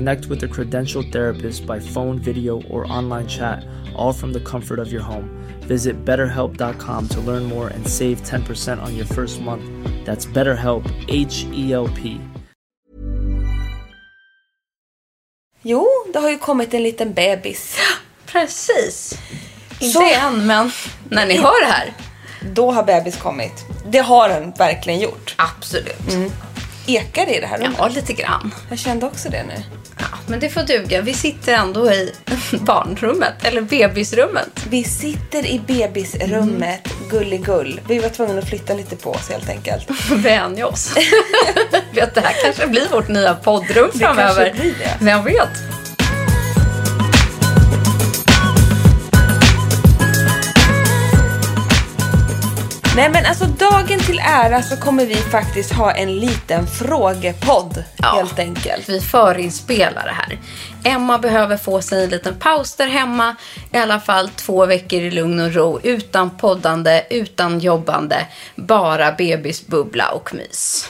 Connect with a credentialed therapist by phone, video, or online chat, all from the comfort of your home. Visit betterhelp.com to learn more and save 10% on your first month. That's BetterHelp, H E L P. Jo, det har ju kommit en liten bebis. Precis. Inte Så- än, men när ni hör det här. Då har bebis kommit. Det har den verkligen gjort. Absolut. Ekar det i det här rummet? Ja, lite grann. Jag kände också det nu. Ja, men det får duga. Vi sitter ändå i barnrummet, eller bebisrummet. Vi sitter i bebisrummet, gulligull. Vi var tvungna att flytta lite på oss helt enkelt. Vänja oss. vet, det här kanske blir vårt nya poddrum framöver. kanske blir det. Vem vet? Nej men alltså dagen till ära så kommer vi faktiskt ha en liten frågepodd Ja. helt enkelt. Vi förinspelar det här. Emma behöver få sig en liten paus där hemma. I alla fall två veckor i lugn och ro. Utan poddande, utan jobbande. Bara bebisbubbla och mys.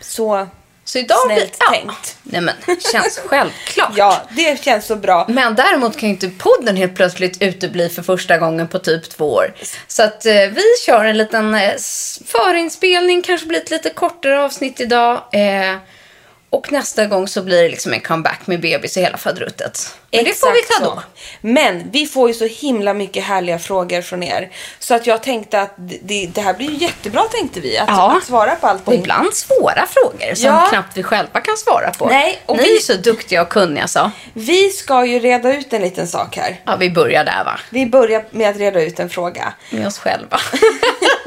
Så Så idag Snällt blir, tänkt. Nej men, känns självklart. ja, det känns så bra. Men däremot kan ju inte podden helt plötsligt utebli för första gången på typ två år. Så att eh, vi kör en liten eh, förinspelning, kanske blir ett lite kortare avsnitt idag. Eh, och nästa gång så blir det liksom en comeback med bebis och hela fadruttet. Men det får vi Exakt ta då. så. Men vi får ju så himla mycket härliga frågor från er. Så att jag tänkte att det, det här blir ju jättebra tänkte vi. Att, Ja. att svara på allting. Och ibland svåra frågor som Ja. knappt vi själva kan svara på. Nej, och Ni vi- är så duktiga och kunniga så. Vi ska ju reda ut en liten sak här. Ja, vi börjar där va? Vi börjar med att reda ut en fråga. Med oss själva.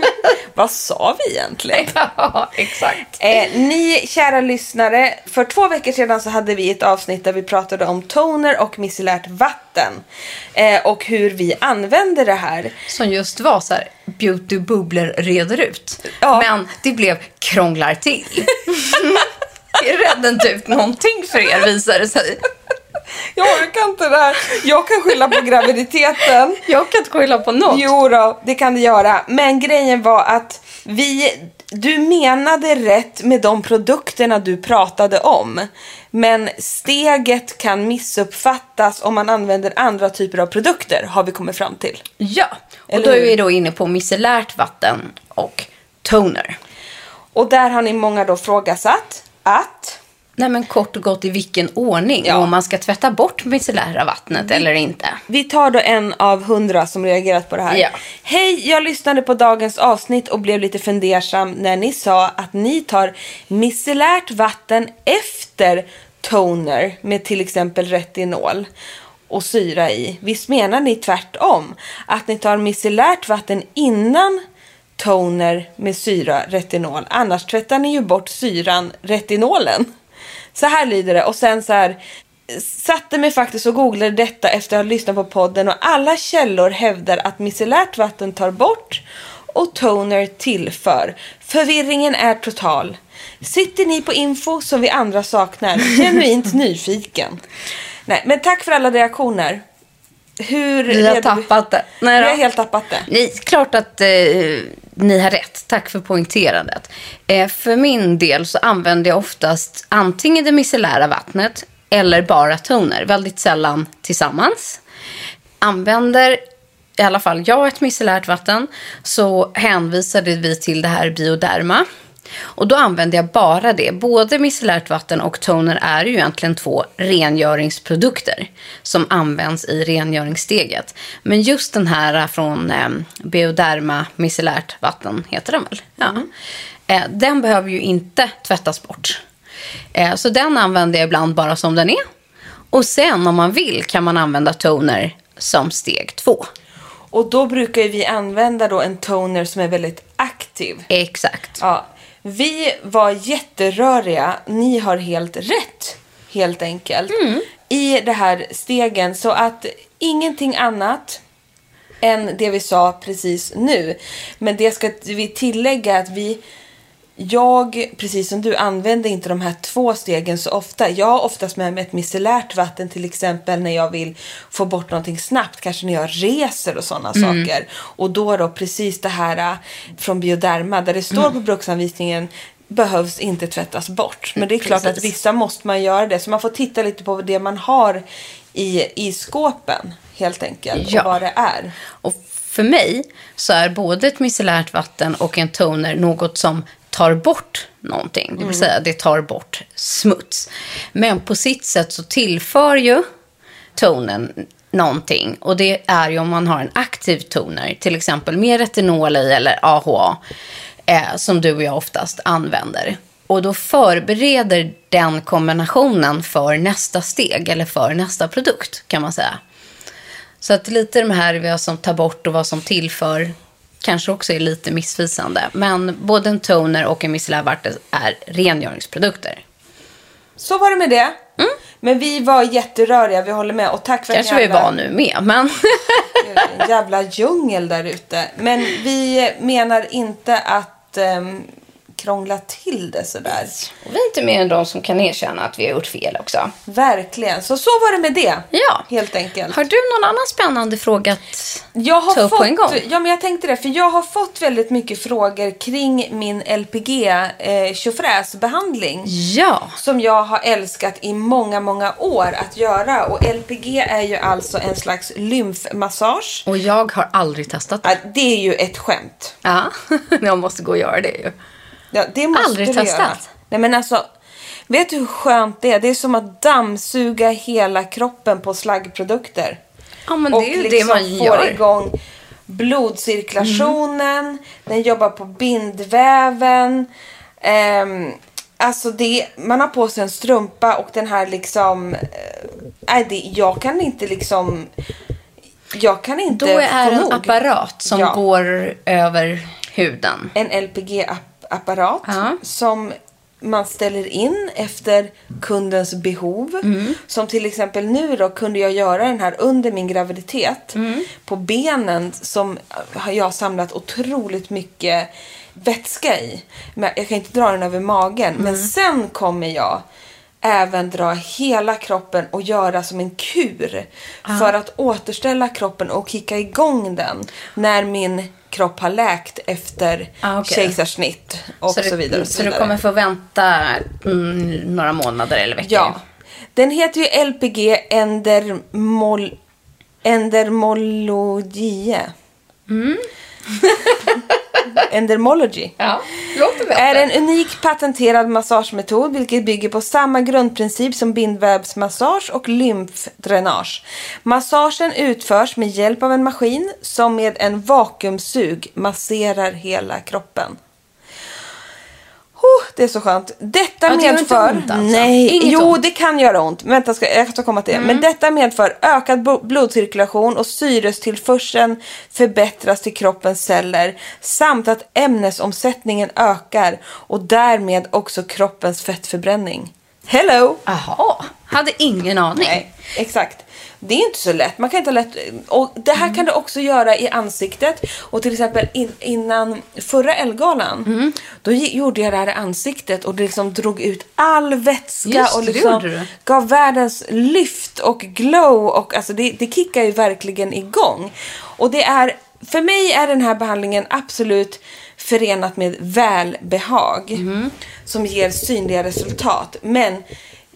Vad sa vi egentligen? ja, exakt. Eh, ni kära lyssnare, för två veckor sedan så hade vi ett avsnitt där vi pratade om toner och micellärt vatten. Eh, och hur vi använder det här. Som just var så här, beauty bubblor reder ut. Ja. Men det blev krånglar till. det redde inte ut någonting för er visade det sig. Jag orkar inte det här. Jag kan skylla på graviditeten. Jag kan inte skylla på något. Jo då, det kan du göra. Men grejen var att vi, du menade rätt med de produkterna du pratade om. Men steget kan missuppfattas om man använder andra typer av produkter, har vi kommit fram till. Ja, och Eller då är vi då inne på micellärt vatten och toner. Och där har ni många då frågasatt att Nej men kort och gott i vilken ordning Ja. och om man ska tvätta bort micellära vattnet eller inte. Vi tar då en av hundra som reagerat på det här. Ja. Hej, jag lyssnade på dagens avsnitt och blev lite fundersam när ni sa att ni tar micellärt vatten efter toner med till exempel retinol och syra i. Visst menar ni tvärtom? Att ni tar micellärt vatten innan toner med syra retinol. Annars tvättar ni ju bort syran retinolen. Så här lyder det. Och sen så här. Satte mig faktiskt och googlade detta efter att ha lyssnat på podden och alla källor hävdar att micellärt vatten tar bort och toner tillför. Förvirringen är total. Sitter ni på info som vi andra saknar? Genuint nyfiken. Nej, men tack för alla reaktioner. Hur Vi har tappat det. Nej Vi har helt tappat det. Nej, klart att eh, ni har rätt. Tack för poängterandet. Eh, för min del så använder jag oftast antingen det micellära vattnet eller bara toner. Väldigt sällan tillsammans. Använder i alla fall jag ett micellärt vatten så hänvisade vi till det här bioderma. Och då använder jag bara det. Både micellärt vatten och toner är ju egentligen två rengöringsprodukter som används i rengöringssteget. Men just den här från eh, bioderma micellärt vatten heter den väl? Ja. Eh, den behöver ju inte tvättas bort. Eh, så den använder jag ibland bara som den är. Och sen om man vill kan man använda toner som steg två. Och då brukar vi använda då en toner som är väldigt aktiv. Exakt. Ja, vi var jätteröriga. Ni har helt rätt, helt enkelt. I det här stegen. Så att ingenting annat än det vi sa precis nu. Men det ska vi tillägga att vi jag, precis som du, använder inte de här två stegen så ofta. Jag har oftast med mig ett micellärt vatten till exempel när jag vill få bort någonting snabbt. Kanske när jag reser och sådana saker. Och då då precis det här äh, från Bioderma där det står på bruksanvisningen behövs inte tvättas bort. Men det är klart att Precis. vissa måste man göra det. Så man får titta lite på det man har i, i skåpen helt enkelt. Ja. Och vad det är. Och för mig så är både ett micellärt vatten och en toner något som tar bort någonting. Det vill säga det tar bort smuts. Men på sitt sätt så tillför ju tonen någonting. Och det är ju om man har en aktiv toner, till exempel med retinol i eller AHA, eh, som du och jag oftast använder. Och då förbereder den kombinationen för nästa steg eller för nästa produkt kan man säga. Så att lite de här vad som tar bort och vad som tillför kanske också är lite missvisande. Men både en toner och en micellär vatten är rengöringsprodukter. Så var det med det. Men vi var jätteröriga, vi håller med. Och tack för Mm. Kanske att vi var nu med, men en jävla djungel där ute. Men vi menar inte att ehm, krångla till det sådär. Och vi är inte mer än de som kan erkänna att vi har gjort fel också. Verkligen. Så så var det med det. Ja. Helt enkelt. Har du någon annan spännande fråga att Jag har ta upp fått, på en gång? Ja, men jag tänkte det. För jag har fått väldigt mycket frågor kring min LPG eh, tjofräsbehandling. Ja. Som jag har älskat i många, många år att göra. Och LPG är ju alltså en slags lymfmassage. Och jag har aldrig testat det. Ja, det är ju ett skämt. Ja, jag måste gå och göra det ju. Ja, det måste Aldrig du testat. göra. Nej men alltså, vet du hur skönt det är? Det är som att dammsuga hela kroppen på slaggprodukter. Ja, men det är ju det liksom man får gör. igång blodcirkulationen, den jobbar på bindväven. Ehm, alltså det, man har på sig en strumpa och den här liksom, eh, nej det, jag kan inte liksom, jag kan inte Då är få det en nog. apparat som Ja. går över huden. en LPG-apparat Ja. som man ställer in efter kundens behov. Mm. Som till exempel nu då kunde jag göra den här under min graviditet. Mm. På benen som har jag samlat otroligt mycket vätska i. Men jag kan inte dra den över magen. Mm. Men sen kommer jag även dra hela kroppen och göra som en kur. För att återställa kroppen och kicka igång den. När min kropp har läkt efter Ah, okej. kejsarsnitt och så, det- vidare. Och så, så du vidare. kommer få vänta mm, några månader eller veckor? Ja. Den heter ju LPG endermol... Endermologie. Mm. Endermology. Ja. Är en unik patenterad massagemetod vilket bygger på samma grundprincip som bindvävsmassage och lymfdränage. Massagen utförs med hjälp av en maskin som med en vakuumsug masserar hela kroppen. Oh, det är så skönt. Detta Ja, det gör inte medför... ont alltså? Nej, Inget jo ont? Mm. det kan göra ont. Vänta, ska, jag ska komma till det. Men detta medför ökad blodcirkulation och syrestillförseln förbättras till kroppens celler samt att ämnesomsättningen ökar och därmed också kroppens fettförbränning. Hello! Jaha, hade ingen aning. Nej, exakt. Det är inte så lätt. Man kan inte lätt... Och det här kan du också göra i ansiktet. Och till exempel in, innan förra Elgalan. Då gi- gjorde jag det här i ansiktet och det liksom drog ut all vätska. Just och liksom gav världens lyft och glow. Och alltså det, det kickar ju verkligen igång. Och det är... För mig är den här behandlingen absolut förenat med välbehag. Mm. Som ger synliga resultat. Men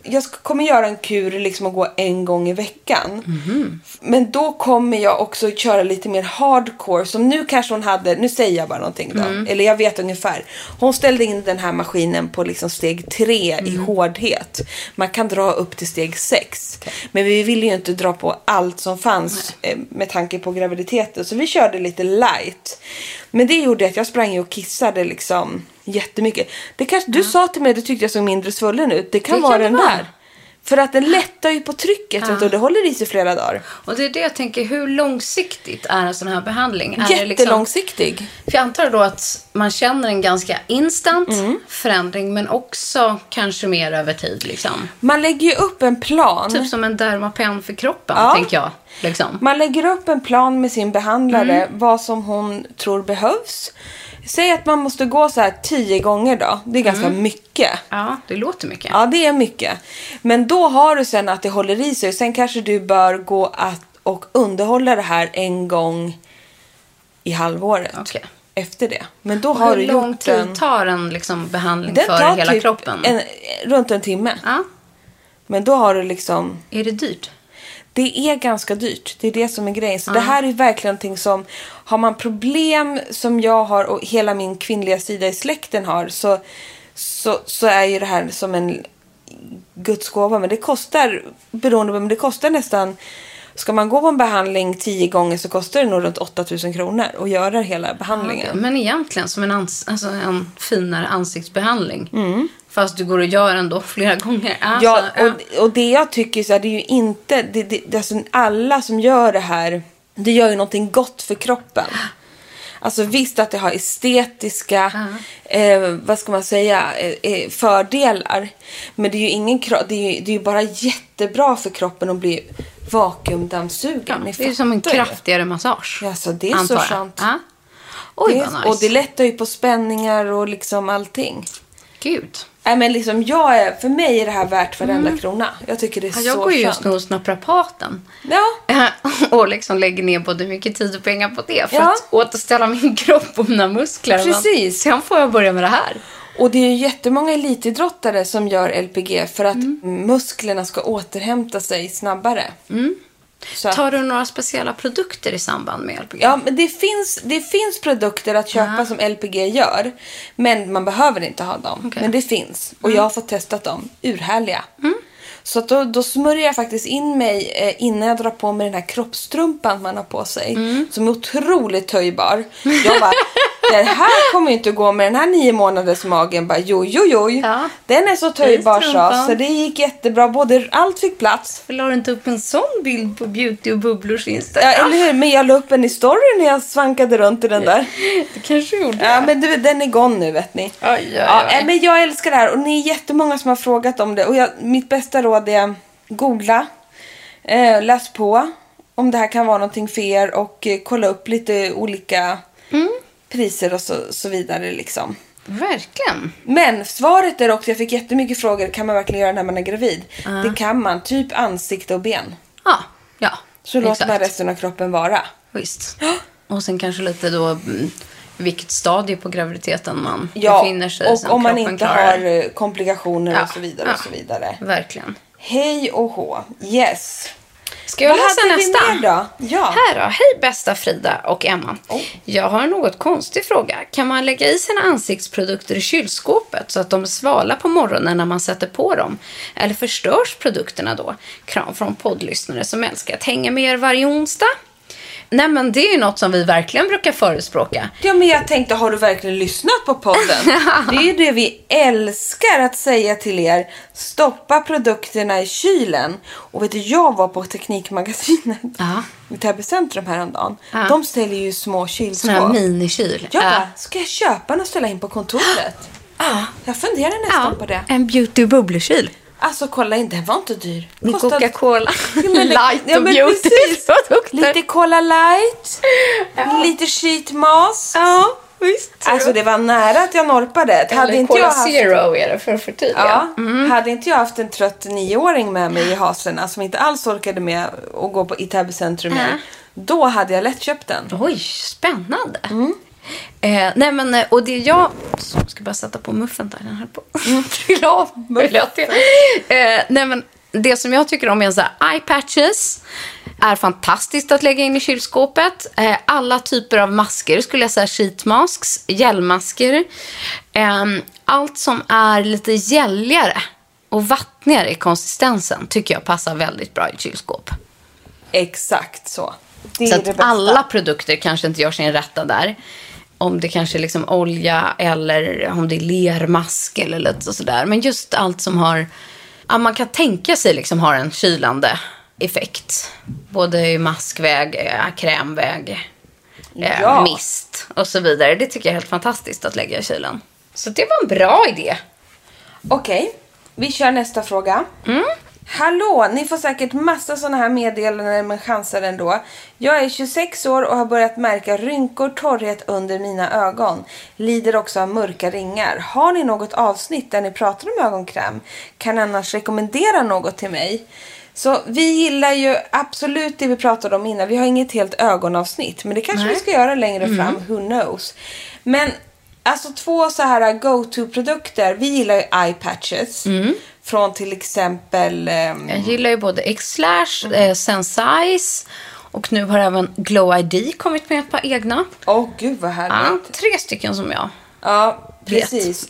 jag kommer göra en kur liksom och gå en gång i veckan. Mhm. Men då kommer jag också köra lite mer hardcore. Som nu kanske hon hade, nu säger jag bara någonting då. Mm. Eller jag vet ungefär. Hon ställde in den här maskinen på liksom steg tre i Mm. hårdhet. Man kan dra upp till steg sex. Men vi ville ju inte dra på allt som fanns eh, med tanke på graviditeten. Så vi körde lite light. Men det gjorde att jag sprang och kissade liksom jättemycket. Det kanske, du sa till mig att du tyckte jag såg mindre svullen ut. Det kan Det vara kan den vara. där. För att den lättar ju på trycket du, och det håller i sig flera dagar. Och det är det jag tänker, hur långsiktigt är en sån här behandling? Är det liksom, Jättelångsiktig. för jag antar då att man känner en ganska instant Mm. förändring, men också kanske mer över tid. Liksom. Man lägger ju upp en plan. Typ som en dermapen för kroppen, Ja. tänker jag. Liksom. Man lägger upp en plan med sin behandlare, Mm. vad som hon tror behövs. Säg att man måste gå så här tio gånger då. Det är ganska Mm. mycket. Ja, det låter mycket. Ja, det är mycket. Men då har du sen att det håller i sig. Sen kanske du bör gå att, och underhålla det här en gång i halvåret. Okej. Efter det. Men då Och har hur du lång gjort tid en... tar en liksom behandling Den för hela typ kroppen? En, runt en timme. Ja. Men då har du liksom... Är det dyrt? Det är ganska dyrt. Det är det som är grejen. Så det här är verkligen någonting som... Har man problem som jag har och hela min kvinnliga sida i släkten har så, så, så är ju det här som en Guds gåva. Men det kostar, beroende på, men det kostar nästan... Ska man gå på en behandling tio gånger så kostar det nog runt 8000 kronor att göra hela behandlingen. Men egentligen som en, ans- alltså en finare ansiktsbehandling. Mm. Fast du går och gör ändå flera gånger. Alltså, Ja, och, och det jag tycker så är det är ju inte, det, det, alltså alla som gör det här, det gör ju någonting gott för kroppen. Alltså visst att det har estetiska, eh, vad ska man säga, eh, eh, fördelar. Men det är ju ingen det är ju, det är ju bara jättebra för kroppen att bli vakuumdammsugen. Ni det är som en kraftigare massage. Alltså, det är så jag. sant. Ja. Oj, Det är, nice. Och det lättar ju på spänningar och liksom allting. Gud. Nej men liksom jag är, för mig är det här värt varenda krona. Jag tycker det är Ja, jag så går ju just nu hos naprapaten. Ja, och liksom lägger ner både mycket tid och pengar på det. För Ja. att återställa min kropp och mina muskler. Precis. Sen får jag börja med det här. Och det är ju jättemånga elitidrottare som gör LPG för att musklerna ska återhämta sig snabbare. Så Tar du några speciella produkter i samband med LPG? ja, men det finns, det finns produkter att köpa som LPG gör. Men man behöver inte ha dem. Okej. Men det finns. Och jag har fått testat dem. Urhärliga. Så att då, då smörjer jag faktiskt in mig eh, innan jag drar på mig den här kroppstrumpan man har på sig. Som är otroligt töjbar. Jag bara, det här kommer ju inte att gå med den här nio månaders magen. Bara, jo, jo, jo. Ja. Den är så töjbar så. Så det gick jättebra. Både, allt fick plats. La du inte upp en sån bild på Beauty och Bubblors Instagram? Ja, eller hur? Men jag la upp en i story när jag svankade runt i den där. Det kanske gjorde. Ja, men du, den är gone nu vet ni. Oj, oj, Ja, oj. eh, men jag älskar det här och ni är jättemånga som har frågat om det. Och jag, mitt bästa råd är googla, eh, läs på om det här kan vara någonting för er och eh, kolla upp lite olika Mm. Priser och så, så vidare liksom. Verkligen. Men svaret är också, jag fick jättemycket frågor, kan man verkligen göra när man är gravid? Det kan man, typ ansikte och ben. Ja, ja. Så låter exakt. man resten av kroppen vara. Visst. Och sen kanske lite då mm, vilket stadie på graviditeten man Ja, befinner sig och som om man inte klarar. har eh, komplikationer Ja, och så vidare ja. och så vidare. Verkligen. Hej och hå. Yes. Ska jag Vad läsa nästa? mer då? Ja. Här då. Hej bästa Frida och Emma. Oh. Jag har en något konstig fråga. Kan man lägga i sina ansiktsprodukter i kylskåpet så att de är svala på morgonen när man sätter på dem? Eller förstörs produkterna då? Kram från poddlyssnare som älskar att hänga med er varje onsdag. Nej men det är ju något som vi verkligen brukar förespråka. Ja, men jag tänkte, har du verkligen lyssnat på podden? det är ju det vi älskar att säga till er. Stoppa produkterna i kylen. Och vet du, jag var på Teknikmagasinet Ja. vid Täby centrum häromdagen. Ja. De ställer ju små kylskåp. minikyl. Jag Ja. bara, ska jag köpa den och ställa in på kontoret? Ja. Jag funderar nästan Ja, på det. en beauty bubblekyl. Alltså kolla in, den var inte dyr. Kostade- Coca-Cola. Ja, Light ja, och beauty. Lite Cola light, lite sheet mask. Ja, visst. Alltså det var nära att jag norpade. Hade Eller inte Cola jag haft... Zero är det för att förtydliga. Ja, hade inte jag haft en trött nioåring med mig i hasorna som inte alls orkade med att gå på, i Täby centrum mer, då hade jag lätt köpt den. Oj, spännande. Mm. Eh, nej men, eh, och det jag... Så, jag ska bara sätta på muffen där, den höll på Mm. att trilla av. Till. Eh, nej men, det som jag tycker om är så här, eye patches. Är fantastiskt att lägga in i kylskåpet. Eh, alla typer av masker skulle jag säga. Sheet masks, gelmasker. Eh, allt som är lite gälligare och vattnigare i konsistensen tycker jag passar väldigt bra i kylskåp. Exakt så. Det Så är att det bästa. alla produkter kanske inte gör sin rätta där. Om det kanske är liksom olja eller om det är lermask eller lite sådär. Men just allt som har, ja, man kan tänka sig liksom har en kylande effekt. Både i maskväg, eh, krämväg, eh, Ja. mist och så vidare. Det tycker jag är helt fantastiskt att lägga i kylen. Så det var en bra idé. Okej, vi kör nästa fråga. Hallå, ni får säkert massa sådana här meddelanden men chansar ändå. Jag är 26 år och har börjat märka rynkor, torrhet under mina ögon. Lider också av mörka ringar. Har ni något avsnitt där ni pratar om ögonkräm? Kan annars rekommendera något till mig. Så vi gillar ju absolut det vi pratade om innan. Vi har inget helt ögonavsnitt, men det kanske vi ska göra längre fram. Who knows? Men alltså två så här go-to-produkter. Vi gillar ju eye patches. Från till exempel... ehm, Jag gillar ju både X-Slash, eh, Sensize och nu har även Glow ID kommit med ett par egna. Åh gud vad Ja, härligt. tre stycken som jag. Ja, precis.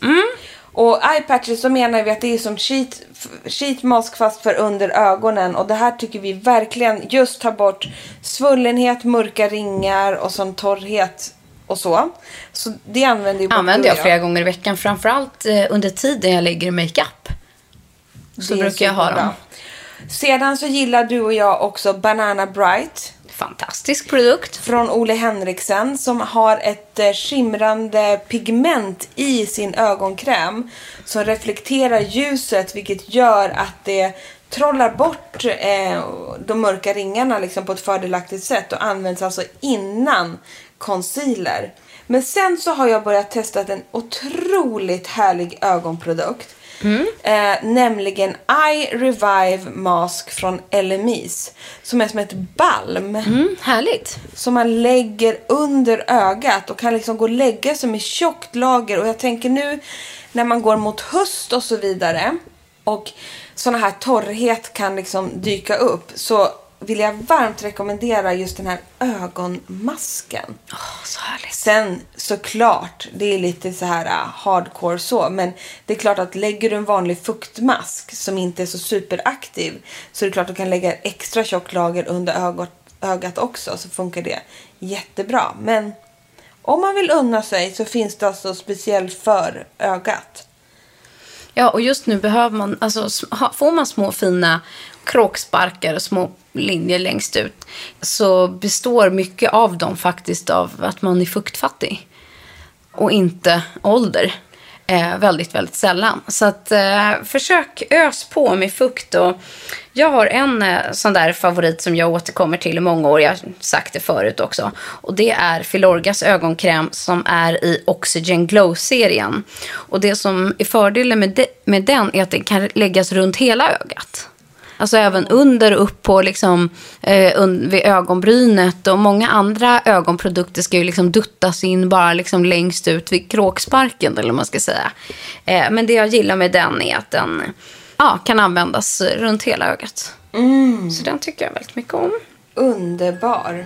Och eye patches så menar vi att det är som sheet, sheet mask fast för under ögonen. Och det här tycker vi verkligen just tar bort svullenhet, mörka ringar och sån torrhet och så. Så det använder ju använder jag flera gånger i veckan. Framförallt eh, under tiden jag lägger makeup. Så Det brukar jag ha dem. Sedan så gillar du och jag också Banana Bright. Fantastisk produkt. från Ole Henriksen som har ett eh, skimrande pigment i sin ögonkräm som reflekterar ljuset vilket gör att det trollar bort eh, de mörka ringarna liksom på ett fördelaktigt sätt och används alltså innan concealer. Men sen så har jag börjat testa en otroligt härlig ögonprodukt. Eh, nämligen Eye Revive Mask från LMIs. Som är som ett balm. Mm, härligt. Som man lägger under ögat och kan liksom gå och lägga sig med tjockt lager. Och jag tänker nu när man går mot höst och så vidare. Och såna här torrhet kan liksom dyka upp. Så vill jag varmt rekommendera just den här ögonmasken. Åh, så härligt. Sen såklart, det är lite så här uh, hardcore så, men det är klart att lägger du en vanlig fuktmask som inte är så superaktiv så är det klart att du kan lägga extra tjockt lager under ögat, ögat också så funkar det jättebra. Men om man vill unna sig så finns det alltså speciellt för ögat. Ja, och just nu behöver man, alltså får man små fina kråksparkar och små linjer längst ut så består mycket av dem faktiskt av att man är fuktfattig och inte ålder. Eh, väldigt, väldigt sällan. Så att eh, försök ös på med fukt. Och jag har en eh, sån där favorit som jag återkommer till i många år. Jag har sagt det förut också. Och det är Filorgas ögonkräm som är i Oxygen Glow-serien. Och det som är fördelen med, de, med den är att den kan läggas runt hela ögat. Alltså även under och upp på liksom, eh, vid ögonbrynet. Och många andra ögonprodukter ska ju liksom duttas in bara liksom längst ut vid kråksparken. Eller vad man ska säga. Eh, men det jag gillar med den är att den ja, kan användas runt hela ögat. Så den tycker jag väldigt mycket om. Underbar.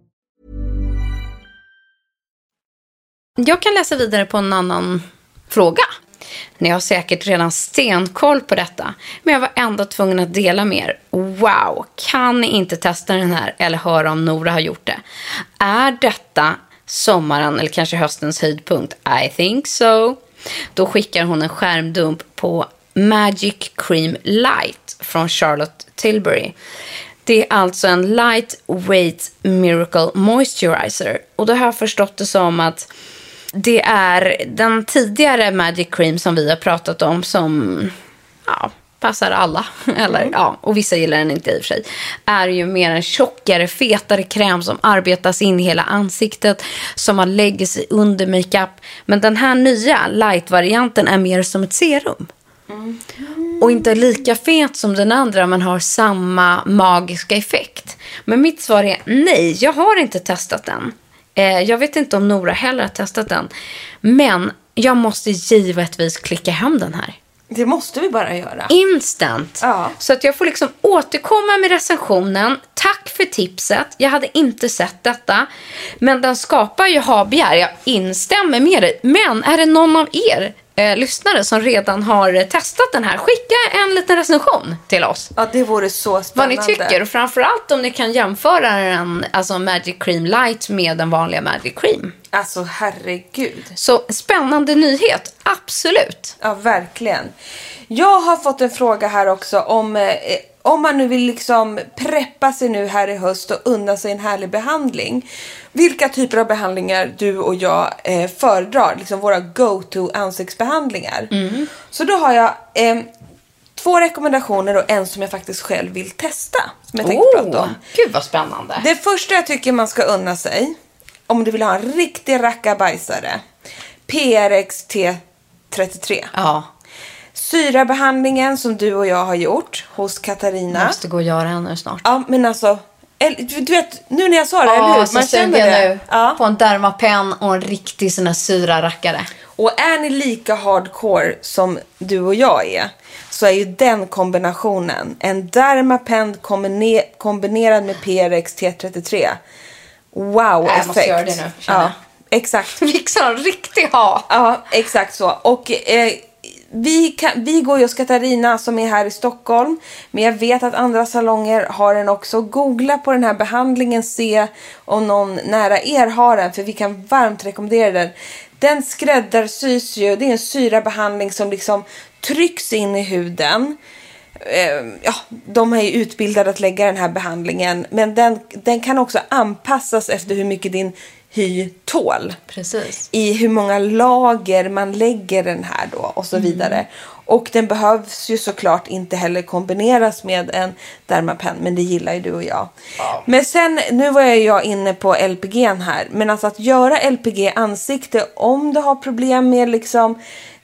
Jag kan läsa vidare på en annan fråga. Ni har säkert redan stenkoll på detta. Men jag var ändå tvungen att dela med er. Wow, kan ni inte testa den här eller höra om Nora har gjort det? Är detta sommaren eller kanske höstens höjdpunkt? I think so. Då skickar hon en skärmdump på Magic Cream Light från Charlotte Tilbury. Det är alltså en lightweight miracle moisturizer. Och då har jag förstått det som att det är den tidigare Magic Cream som vi har pratat om som ja, passar alla. Eller, ja, och vissa gillar den inte i och för sig. Är ju mer en tjockare, fetare kräm som arbetas in i hela ansiktet. Som man lägger sig under makeup. Men den här nya light-varianten är mer som ett serum. Och inte lika fet som den andra men har samma magiska effekt. Men mitt svar är nej, jag har inte testat den. Eh, jag vet inte om Nora heller har testat den. Men jag måste givetvis klicka hem den här. Det måste vi bara göra. Instant. Ja. Så att jag får liksom återkomma med recensionen. Tack för tipset. Jag hade inte sett detta. Men den skapar ju habegär. Jag instämmer med dig. Men är det någon av er eh, lyssnare som redan har testat den här? Skicka en liten recension till oss. Ja, det vore så Vad spännande. ni tycker och framförallt om ni kan jämföra den, alltså Magic Cream Light med den vanliga Magic Cream. Alltså herregud. Så spännande nyhet, absolut. Ja, verkligen. Jag har fått en fråga här också om eh, om man nu vill liksom preppa sig nu här i höst och unna sig en härlig behandling. Vilka typer av behandlingar du och jag eh, föredrar, liksom våra go-to ansiktsbehandlingar. Så då har jag eh, två rekommendationer och en som jag faktiskt själv vill testa. Som jag tänkte prata om. gud vad spännande. Det första jag tycker man ska unna sig, om du vill ha en riktig rackabajsare. PRX T33. Ja, Syrabehandlingen som du och jag har gjort hos Katarina. måste gå och göra den nu snart. Ja, men alltså. Du vet, nu när jag sa det, eller Ja, hur? så sugen nu Ja. på en Dermapen och en riktig sån här syra rackare. Och är ni lika hardcore som du och jag är så är ju den kombinationen, en Dermapen kombine- kombinerad med PRX T33. Wow jag måste göra det nu, känner jag. Ja, exakt. En riktig ha. Ja, exakt så. Och eh, vi, kan, vi går ju hos Katarina som är här i Stockholm. Men jag vet att andra salonger har den också. Googla på den här behandlingen, se om någon nära er har den. För vi kan varmt rekommendera den. Den skräddarsys ju. Det är en syrabehandling som liksom trycks in i huden. Eh, ja, de är ju utbildade att lägga den här behandlingen. Men den, den kan också anpassas efter hur mycket din hy tål Precis. i hur många lager man lägger den här då och så vidare. Och den behövs ju såklart inte heller kombineras med en Dermapen, men det gillar ju du och jag. Men sen, nu var jag, inne på LPG här, men alltså att göra LPG ansikte om du har problem med liksom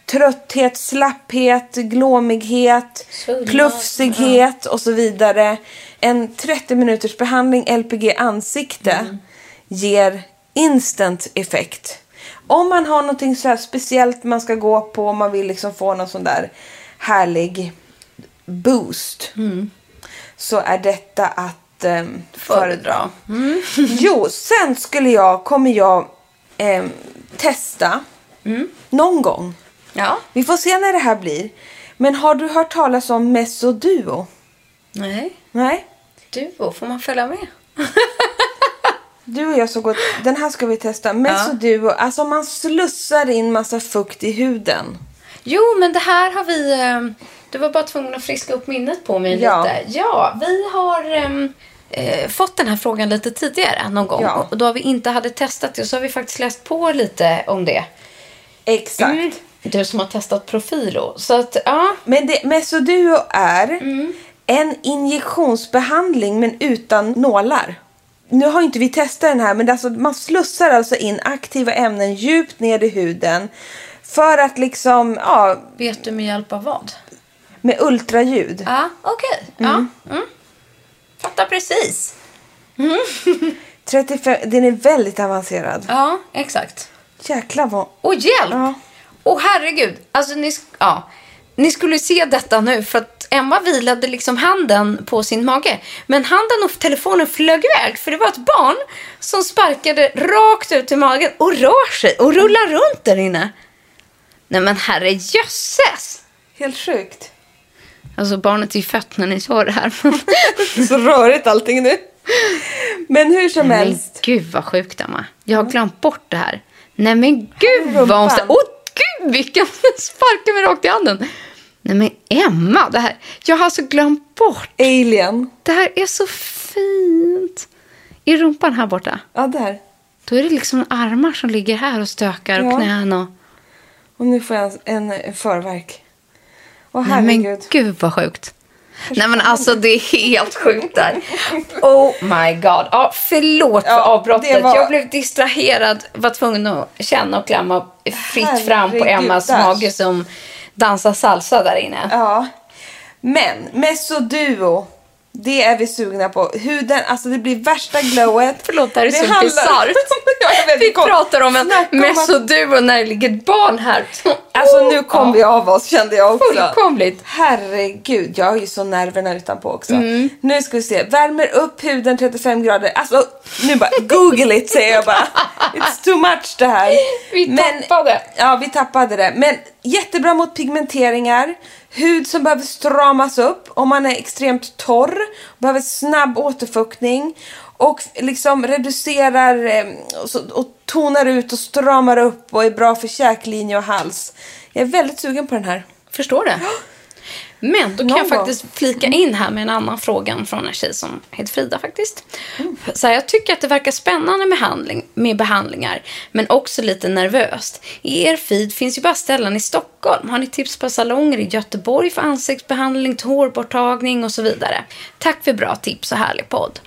trötthet, slapphet, glåmighet, Svullnad. klufsighet och så vidare. En 30 minuters behandling LPG ansikte ger instant effekt. Om man har någonting så speciellt man ska gå på, man vill liksom få någon sån där härlig boost. Så är detta att ehm, föredra. Jo, sen skulle jag, kommer jag ehm, testa någon gång. Ja. Vi får se när det här blir. Men har du hört talas om Mesoduo? Nej. Nej? Du, då får man följa med. Du och jag så gott. Den här ska vi testa. Mesoduo. Alltså man slussar in massa fukt i huden. Jo, men det här har vi... eh, Du var bara tvungen att friska upp minnet på mig Ja. lite. Ja, vi har ehm, eh, fått den här frågan lite tidigare någon gång. Ja. Och då vi inte hade testat det så har vi faktiskt läst på lite om det. Exakt. Mm. Du som har testat Profilo. Så att, ja. Men det, Mesoduo är Mm. en injektionsbehandling men utan nålar. Nu har inte vi testat den här men alltså, man slussar alltså in aktiva ämnen djupt ner i huden. För att liksom, ja, Vet du med hjälp av vad? med ultraljud. Ja, okej. Ja. Mm. Fattar precis. 35, den är väldigt avancerad. Ja, exakt. Jäklar vad... Och hjälp! Ja. Och herregud, alltså ni, ja, ni skulle se detta nu för att Emma vilade liksom handen på sin mage. Men handen och telefonen flög iväg för det var ett barn som sparkade rakt ut i magen och rör sig och rullar runt där inne. Nej men herre jösses! Helt sjukt. Alltså barnet är ju fött när ni såg det här. Så rörigt allting nu. Men hur som men helst. gud vad sjukt Emma. Jag har glömt bort det här. Nej men gud vad hon... Åh gud vilken sparkar mig rakt i handen. Nej men Emma, det här... Jag har alltså glömt bort. Alien. Det här är så fint. I rumpan här borta. Ja, där. Då är det liksom armar som ligger här och stökar och Ja. knän och... Och nu får jag en, en förverk. Åh Nej men herregud. gud vad sjukt. Nej men alltså det är helt sjukt där. Oh my god. Ja, förlåt för Ja, avbrottet. var- Jag blev distraherad. Var tvungen att känna och klämma fritt fram på Herregud, Emmas mage som Dansa salsa där inne. Ja. Men Mesoduo. Det är vi sugna på. Huden, alltså det blir värsta glowet. Förlåt, det här är så handlar- bisarrt. Ja, Vi kom- pratar om en mesoduo när det ligger ett barn här. Alltså nu kom Ja, vi av oss kände jag också. Fullkomligt. Herregud, jag har ju så nerverna utanpå också. Mm. Nu ska vi se. Värmer upp huden 35 grader. Alltså nu bara google it säger jag bara. It's too much det här. Vi tappade. Ja, vi tappade det. Men jättebra mot pigmenteringar. Hud som behöver stramas upp om man är extremt torr. Behöver snabb återfuktning. Och liksom reducerar eh, och, tonar ut och stramar upp och är bra för käklinje och hals. Jag är väldigt sugen på den här. Förstår det. Men då kan Någon jag gång. faktiskt flika in här med en annan fråga från en tjej som heter Frida faktiskt. Mm. Så här, jag tycker att det verkar spännande med, handling, med behandlingar, men också lite nervöst. I er feed finns ju bara ställen i Stockholm. Har ni tips på salonger i Göteborg för ansiktsbehandling, hårborttagning och så vidare? Tack för bra tips och härlig podd.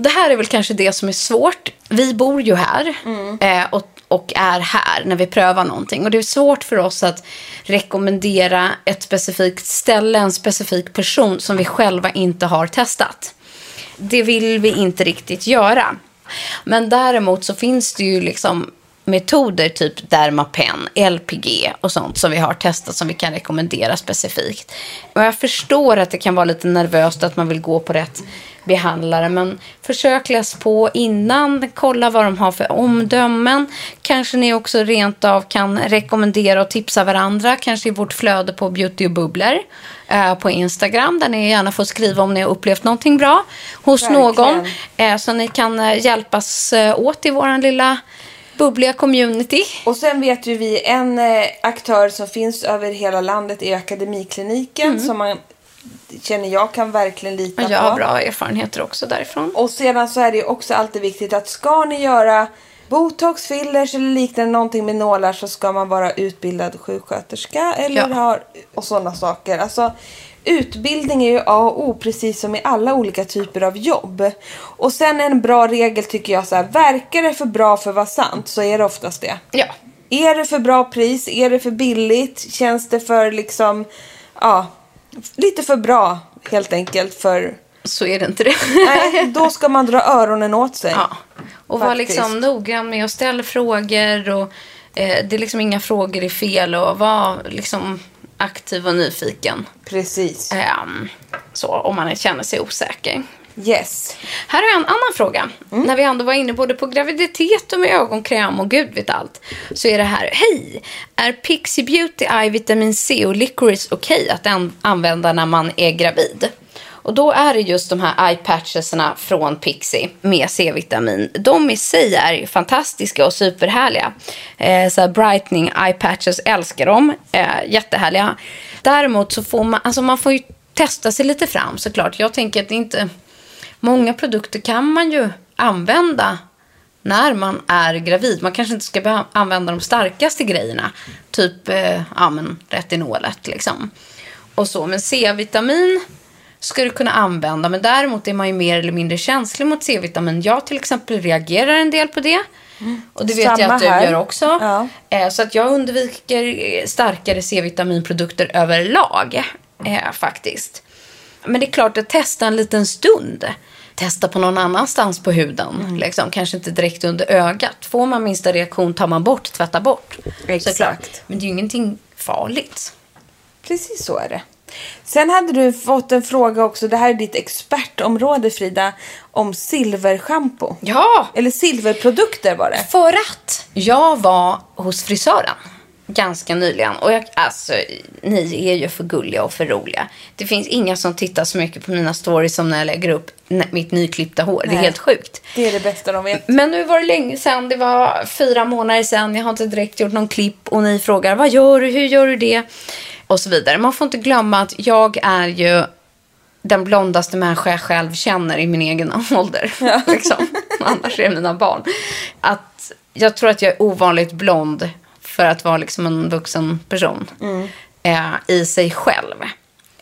Och det här är väl kanske det som är svårt. Vi bor ju här eh, och, och är här när vi prövar någonting. Och det är svårt för oss att rekommendera ett specifikt ställe, en specifik person som vi själva inte har testat. Det vill vi inte riktigt göra. Men däremot så finns det ju liksom metoder typ Dermapen, LPG och sånt som vi har testat som vi kan rekommendera specifikt. Och jag förstår att det kan vara lite nervöst att man vill gå på rätt behandlare men försök läs på innan, kolla vad de har för omdömen. Kanske ni också rent av kan rekommendera och tipsa varandra, kanske i vårt flöde på Beauty och bubblor eh, på Instagram där ni gärna får skriva om ni har upplevt någonting bra hos Verkligen. någon. Eh, så ni kan eh, hjälpas eh, åt i våran lilla bubbliga community. Och sen vet ju vi en eh, aktör som finns över hela landet är Akademikliniken som man känner jag kan verkligen lita Jag har på. bra erfarenheter också därifrån. Och sedan så är det också alltid viktigt att ska ni göra botox, fillers eller liknande någonting med nålar så ska man vara utbildad sjuksköterska eller Ja. ha och sådana saker. Alltså utbildning är ju A och O precis som i alla olika typer av jobb. Och sen en bra regel tycker jag så här, verkar det för bra för att vara sant så är det oftast det. Ja, Är det för bra pris? Är det för billigt? Känns det för liksom, ja, lite för bra helt enkelt för... så är det inte det. Nej, då ska man dra öronen åt sig. Ja. Och vara liksom noggrann med att ställa frågor. Och, eh, det är liksom inga frågor är fel. Och vara liksom aktiv och nyfiken. Precis. Ehm, så, om man känner sig osäker. Yes. Här har jag en annan fråga. När vi ändå var inne både på graviditet och med ögonkräm och gud vet allt. Så är det här. Hej! Är Pixie Beauty Eye Vitamin C och Licorice okej att an- använda när man är gravid? Och då är det just de här eye patchesarna från Pixie med C-vitamin. De i sig är ju fantastiska och superhärliga. Eh, så här brightening eye patches, älskar dem. Eh, jättehärliga. Däremot så får man, alltså man får ju testa sig lite fram såklart. Jag tänker att det inte, många produkter kan man ju använda när man är gravid. Man kanske inte ska använda de starkaste grejerna. Typ eh, ja, men retinolet liksom. Och så. Men C-vitamin ska du kunna använda. Men däremot är man ju mer eller mindre känslig mot C-vitamin. Jag till exempel reagerar en del på det. Och det vet jag Samma att du här. gör också. Ja. Eh, så att jag undviker eh, starkare C-vitaminprodukter överlag. Eh, faktiskt. Men det är klart att testa en liten stund. Testa på någon annanstans på huden. Mm. Liksom. Kanske inte direkt under ögat. Får man minsta reaktion tar man bort, tvättar bort. Exakt. Såklart. Men det är ju ingenting farligt. Precis så är det. Sen hade du fått en fråga också, det här är ditt expertområde Frida, om silverschampo. Ja! Eller silverprodukter var det. För att jag var hos frisören ganska nyligen. Och jag, alltså, ni är ju för gulliga och för roliga. Det finns inga som tittar så mycket på mina stories som när jag lägger upp mitt nyklippta hår. Det är Nej. helt sjukt. Det är det bästa de vet. Men nu var det länge sedan. Det var fyra månader sedan. Jag har inte direkt gjort någon klipp. Och ni frågar, vad gör du? Hur gör du det? Och så vidare. Man får inte glömma att jag är ju den blondaste människa jag själv känner i min egen ålder. Liksom. Annars är det mina barn. Att jag tror att jag är ovanligt blond för att vara liksom en vuxen person eh, i sig själv.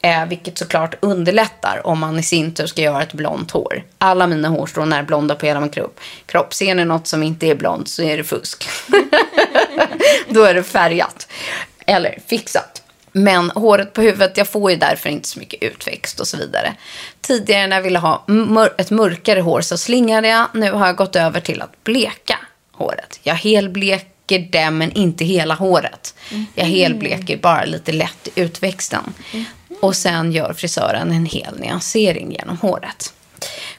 Eh, vilket såklart underlättar om man i sin tur ska göra ett blont hår. Alla mina hårstrån är blonda på hela min kropp. kropp. Ser ni något som inte är blont så är det fusk. Då är det färgat. Eller fixat. Men håret på huvudet, jag får ju därför inte så mycket utväxt och så vidare. Tidigare när jag ville ha mör- ett mörkare hår så slingade jag. Nu har jag gått över till att bleka håret. Jag helbleker det men inte hela håret. Jag helbleker bara lite lätt utväxten. Och sen gör frisören en hel nyansering genom håret.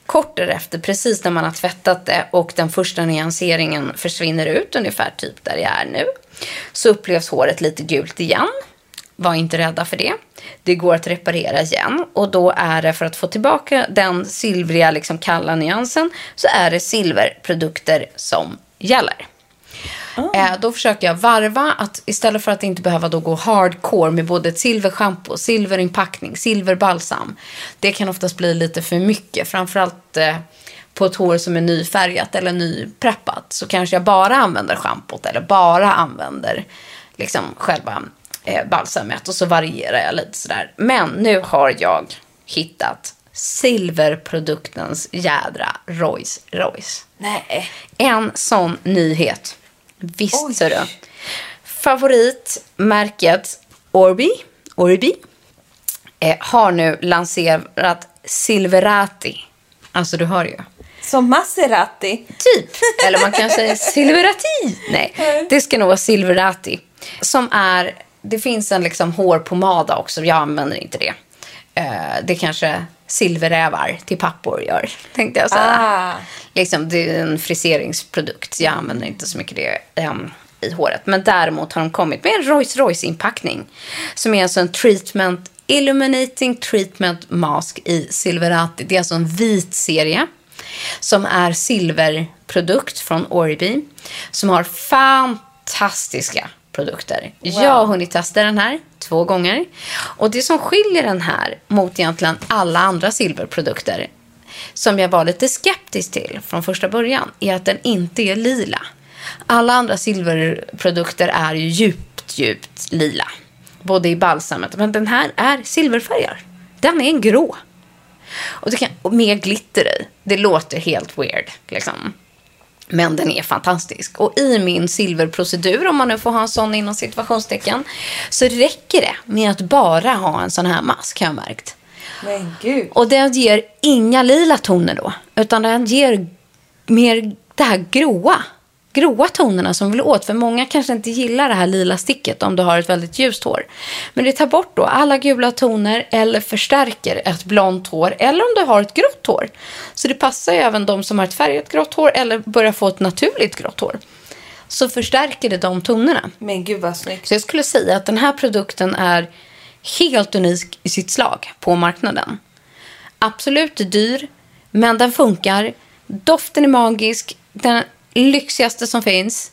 Kort därefter, precis när man har tvättat det och den första nyanseringen försvinner ut, ungefär typ där jag är nu, så upplevs håret lite gult igen. Var inte rädda för det. Det går att reparera igen och då är det för att få tillbaka den silvriga, liksom kalla nyansen så är det silverprodukter som gäller. Eh, då försöker jag varva att istället för att inte behöva då gå hardcore med både ett silverschampo, silverinpackning, silverbalsam. Det kan oftast bli lite för mycket. Framförallt eh, på ett hår som är nyfärgat eller nypreppat. Så kanske jag bara använder schampot eller bara använder liksom själva eh, balsamet. Och så varierar jag lite sådär. Men nu har jag hittat silverproduktens jädra Rolls Royce. Nej. En sån nyhet. Visst, du. Favoritmärket Orbi, Orbi eh, har nu lanserat Silverati. Alltså, du hör ju. Som Maserati. Typ. Eller man kan säga Silverati. Nej, det ska nog vara Silverati. Som är, det finns en liksom hårpomada också. Jag använder inte det. Eh, det kanske silverrävar till pappor gör, tänkte jag säga. Ah. Liksom, det är en friseringsprodukt. Jag använder inte så mycket det ehm, i håret. Men däremot har de kommit med en Rolls Royce-inpackning. Som är alltså en treatment, illuminating treatment mask i Silverati. Det är alltså en vit serie som är silverprodukt från Orbi. Som har fantastiska produkter. Jag har hunnit testa den här två gånger. Och det som skiljer den här mot egentligen alla andra silverprodukter som jag var lite skeptisk till från första början är att den inte är lila. Alla andra silverprodukter är ju djupt, djupt lila. Både i balsamet. Men den här är silverfärgad. Den är en grå. Och, det kan, och med glitter i. Det låter helt weird. Liksom. Men den är fantastisk. Och i min silverprocedur, om man nu får ha en sån inom situationstecken, så räcker det med att bara ha en sån här mask, har jag märkt. Men gud. Och den ger inga lila toner då, utan den ger mer det här gråa. Gråa tonerna som vill åt. För många kanske inte gillar det här lila sticket om du har ett väldigt ljust hår. Men det tar bort då alla gula toner eller förstärker ett blont hår. Eller om du har ett grått hår. Så det passar ju även de som har ett färgat grått hår eller börjar få ett naturligt grått hår. Så förstärker det de tonerna. Men gud vad snyggt. Så jag skulle säga att den här produkten är helt unik i sitt slag på marknaden. Absolut dyr, men den funkar. Doften är magisk. Den lyxigaste som finns.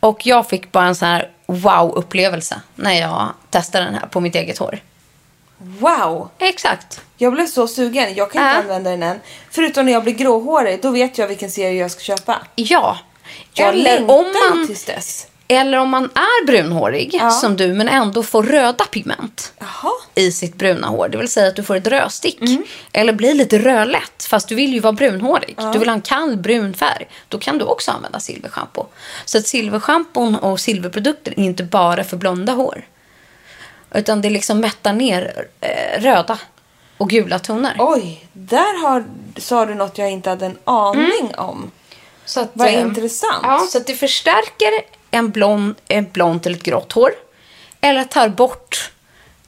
Och jag fick bara en sån här wow-upplevelse när jag testade den här på mitt eget hår. Wow! Exakt. Jag blev så sugen. Jag kan inte Ja. använda den än. Förutom när jag blir gråhårig. Då vet jag vilken serie jag ska köpa. Ja. Jag Eller om, man, tills dess. Eller om man är brunhårig, Ja. som du, men ändå får röda pigment Jaha. i sitt bruna hår. Det vill säga att du får ett rödstick. Mm. Eller blir lite rödlätt, fast du vill ju vara brunhårig. Du vill ha en kall brun färg. Då kan du också använda silverschampo. Så att silverschampon och silverprodukter är inte bara för blonda hår. Utan det liksom mättar ner eh, röda och gula toner. Oj, där har, sa du något jag inte hade en aning om. Så att, Vad eh, intressant. Ja, så att det förstärker en blond, ett blont eller ett grått hår. Eller tar bort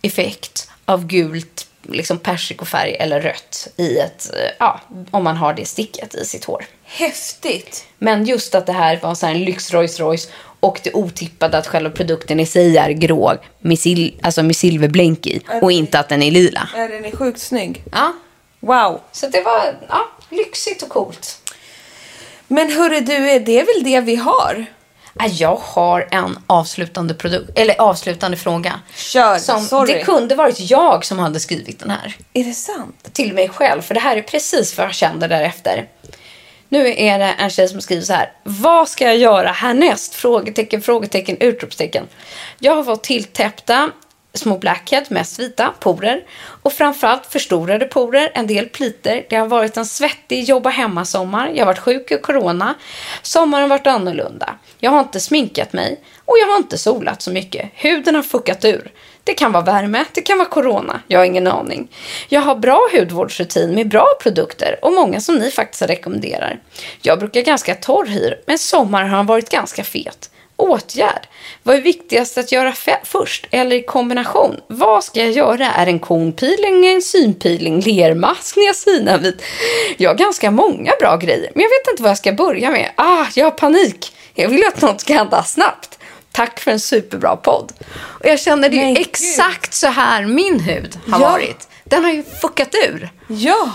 effekt av gult, liksom persikofärg eller rött i ett, eh, ja, om man har det sticket i sitt hår. Häftigt. Men just att det här var så här en lyx Rolls Royce och det otippade att själva produkten i sig är grå med, sil, alltså med silverblänk i och inte att den är lila. Är den är sjukt snygg. Ja, Wow. så det var ja, lyxigt och coolt. Men hörru du, det är väl det vi har? Ja, Jag har en avslutande, produkt, eller avslutande fråga. Kör, Som, sorry. Det kunde varit jag som hade skrivit den här. Är det sant? Till mig själv, för det här är precis vad jag kände därefter. Nu är det en tjej som skriver så här. Vad ska jag göra härnäst? Frågetecken, frågetecken, utropstecken. Jag har fått tilltäppta små blackhead, mest vita, porer. Och framförallt förstorade porer, en del pliter. Det har varit en svettig jobba hemma-sommar. Jag har varit sjuk i corona. Sommaren har varit annorlunda. Jag har inte sminkat mig och jag har inte solat så mycket. Huden har fuckat ur. Det kan vara värme, det kan vara corona. Jag har ingen aning. Jag har bra hudvårdsrutin med bra produkter och många som ni faktiskt rekommenderar. Jag brukar ganska torr hy, men sommaren har varit ganska fet. Åtgärd. Vad är viktigast att göra först eller i kombination? Vad ska jag göra? Är det en konpeeling, en synpeeling, lermask, niacinamid? Jag har ganska många bra grejer, men jag vet inte vad jag ska börja med. Ah, jag har panik. Jag vill att något ska hända snabbt. Tack för en superbra podd. Och jag känner det är exakt så här min hud har Ja. varit. Den har ju fuckat ur. Ja.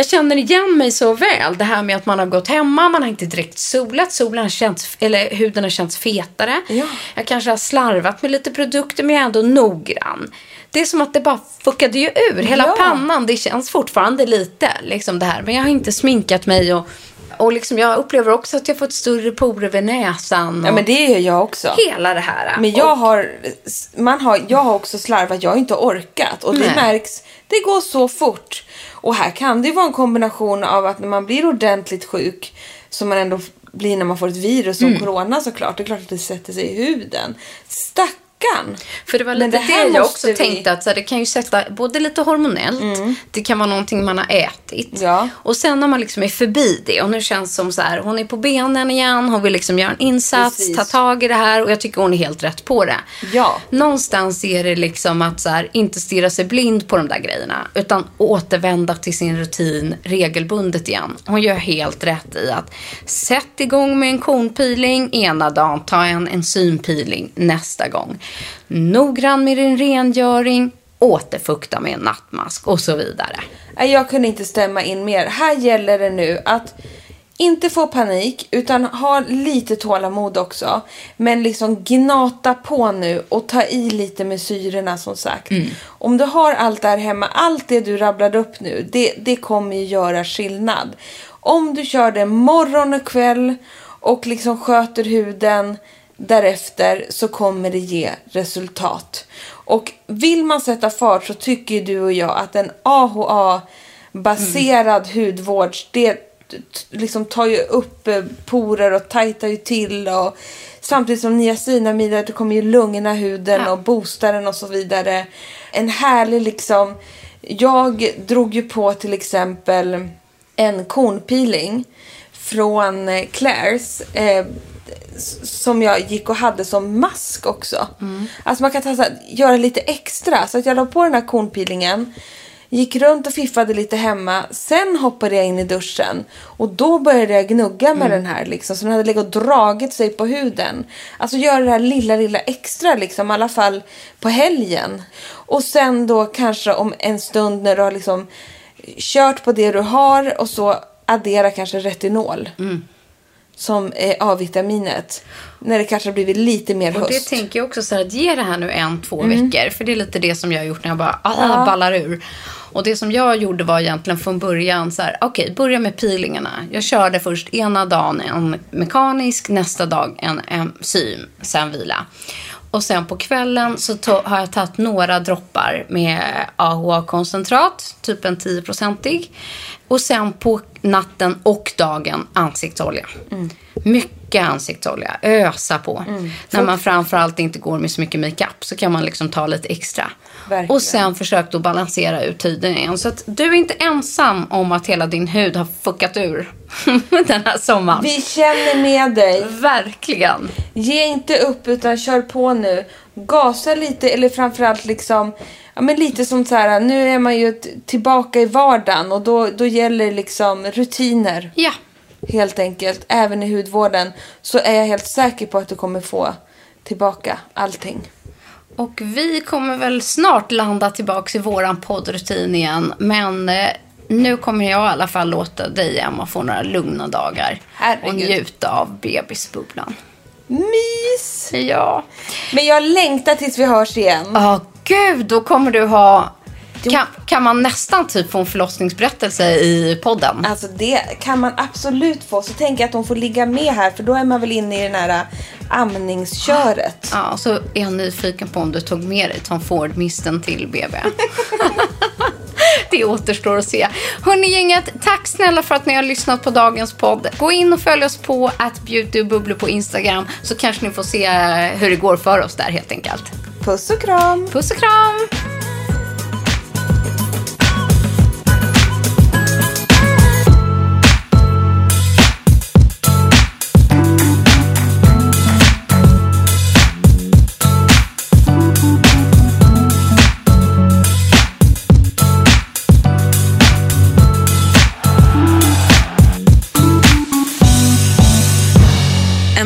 Jag känner igen mig så väl. Det här med att man har gått hemma, man har inte direkt solat, solen har känts, eller huden har känts fetare. Ja. Jag kanske har slarvat med lite produkter men jag är ändå noggrann. Det är som att det bara fuckade ju ur. Hela Ja. pannan, det känns fortfarande lite liksom det här. Men jag har inte sminkat mig och, och liksom, jag upplever också att jag fått större porer vid näsan. Ja, men det gör jag också. Hela det här. Men jag Och- har, man har, jag har också slarvat, jag har inte orkat. Och det Nej. märks, det går så fort. Och här kan det ju vara en kombination av att när man blir ordentligt sjuk, som man ändå blir när man får ett virus som Mm. corona såklart, det är klart att det sätter sig i huden. Stackarn! För det var lite det det, jag också vi- tänkte att så här, det kan ju sätta både lite hormonellt, det kan vara någonting man har ätit. Ja. Och sen när man liksom är förbi det och nu känns som så här, hon är på benen igen, hon vill liksom göra en insats, Precis. ta tag i det här och jag tycker hon är helt rätt på det. Ja. Någonstans är det liksom att så här, inte stirra sig blind på de där grejerna utan återvända till sin rutin regelbundet igen. Hon gör helt rätt i att sätt igång med en konpeeling ena dagen, ta en enzympeeling nästa gång. Noggrann med din rengöring, återfukta med en nattmask och så vidare. Jag kunde inte stämma in mer. Här gäller det nu att inte få panik utan ha lite tålamod också. Men liksom gnata på nu och ta i lite med syrorna som sagt. Om du har allt där hemma, allt det du rabblade upp nu, det, det kommer ju göra skillnad. Om du kör det morgon och kväll och liksom sköter huden därefter så kommer det ge resultat. Och vill man sätta fart så tycker du och jag att en AHA-baserad hudvård, det liksom tar ju upp eh, porer och tajtar ju till och samtidigt som niacinamider det kommer ju lugna huden Ja. och boosta den och så vidare. En härlig liksom, jag drog ju på till exempel en kornpeeling från eh, Claire's eh, som jag gick och hade som mask också. Alltså man kan ta, så här, göra lite extra. Så att jag la på den här kornpeelingen. Gick runt och fiffade lite hemma. Sen hoppade jag in i duschen. Och då började jag gnugga med den här. Liksom, så den hade legat och dragit sig på huden. Alltså göra det här lilla, lilla extra. Liksom, I alla fall på helgen. Och sen då kanske om en stund när du har liksom kört på det du har och så addera kanske retinol. Mm. Som A-vitaminet. När det kanske har blivit lite mer Och det höst. tänker jag också så här, att ge det här nu en, två veckor. För det är lite det som jag har gjort när jag bara ah, ballar ur. Och det som jag gjorde var egentligen från början så här, okej, börja med peelingarna. Jag körde först ena dagen en mekanisk, nästa dag en enzym, sen vila. Och sen på kvällen så to- har jag tagit några droppar med AHA-koncentrat, typ en 10-procentig. Och sen på natten och dagen ansiktsolja. Mycket ansiktsolja, ösa på. När man framförallt inte går med så mycket makeup så kan man liksom ta lite extra. Verkligen. Och sen försök då balansera ut tiden igen. Så att du är inte ensam om att hela din hud har fuckat ur den här sommaren. Vi känner med dig. Verkligen. Ge inte upp utan kör på nu. Gasa lite eller framförallt liksom Ja, men lite som så här, nu är man ju tillbaka i vardagen och då, då gäller liksom rutiner. Ja. Helt enkelt, även i hudvården. Så är jag helt säker på att du kommer få tillbaka allting. Och vi kommer väl snart landa tillbaka i våran poddrutin igen. Men eh, nu kommer jag i alla fall låta dig, Emma, få några lugna dagar. Herregud. Och njuta av bebisbubblan. Mys! Ja. Men jag längtar tills vi hörs igen. Ja, gud, då kommer du ha... Kan, kan man nästan typ få en förlossningsberättelse i podden? Alltså det kan man absolut få. Så tänker jag att de får ligga med här för då är man väl inne i det här äh, amningsköret. Ja, och så är jag nyfiken på om du tog med dig Tom Ford-misten till BB. Det återstår att se. Hörni gänget, tack snälla för att ni har lyssnat på dagens podd. Gå in och följ oss på att Bubblor på Instagram så kanske ni får se eh, hur det går för oss där helt enkelt. Puss och kram! Puss och kram!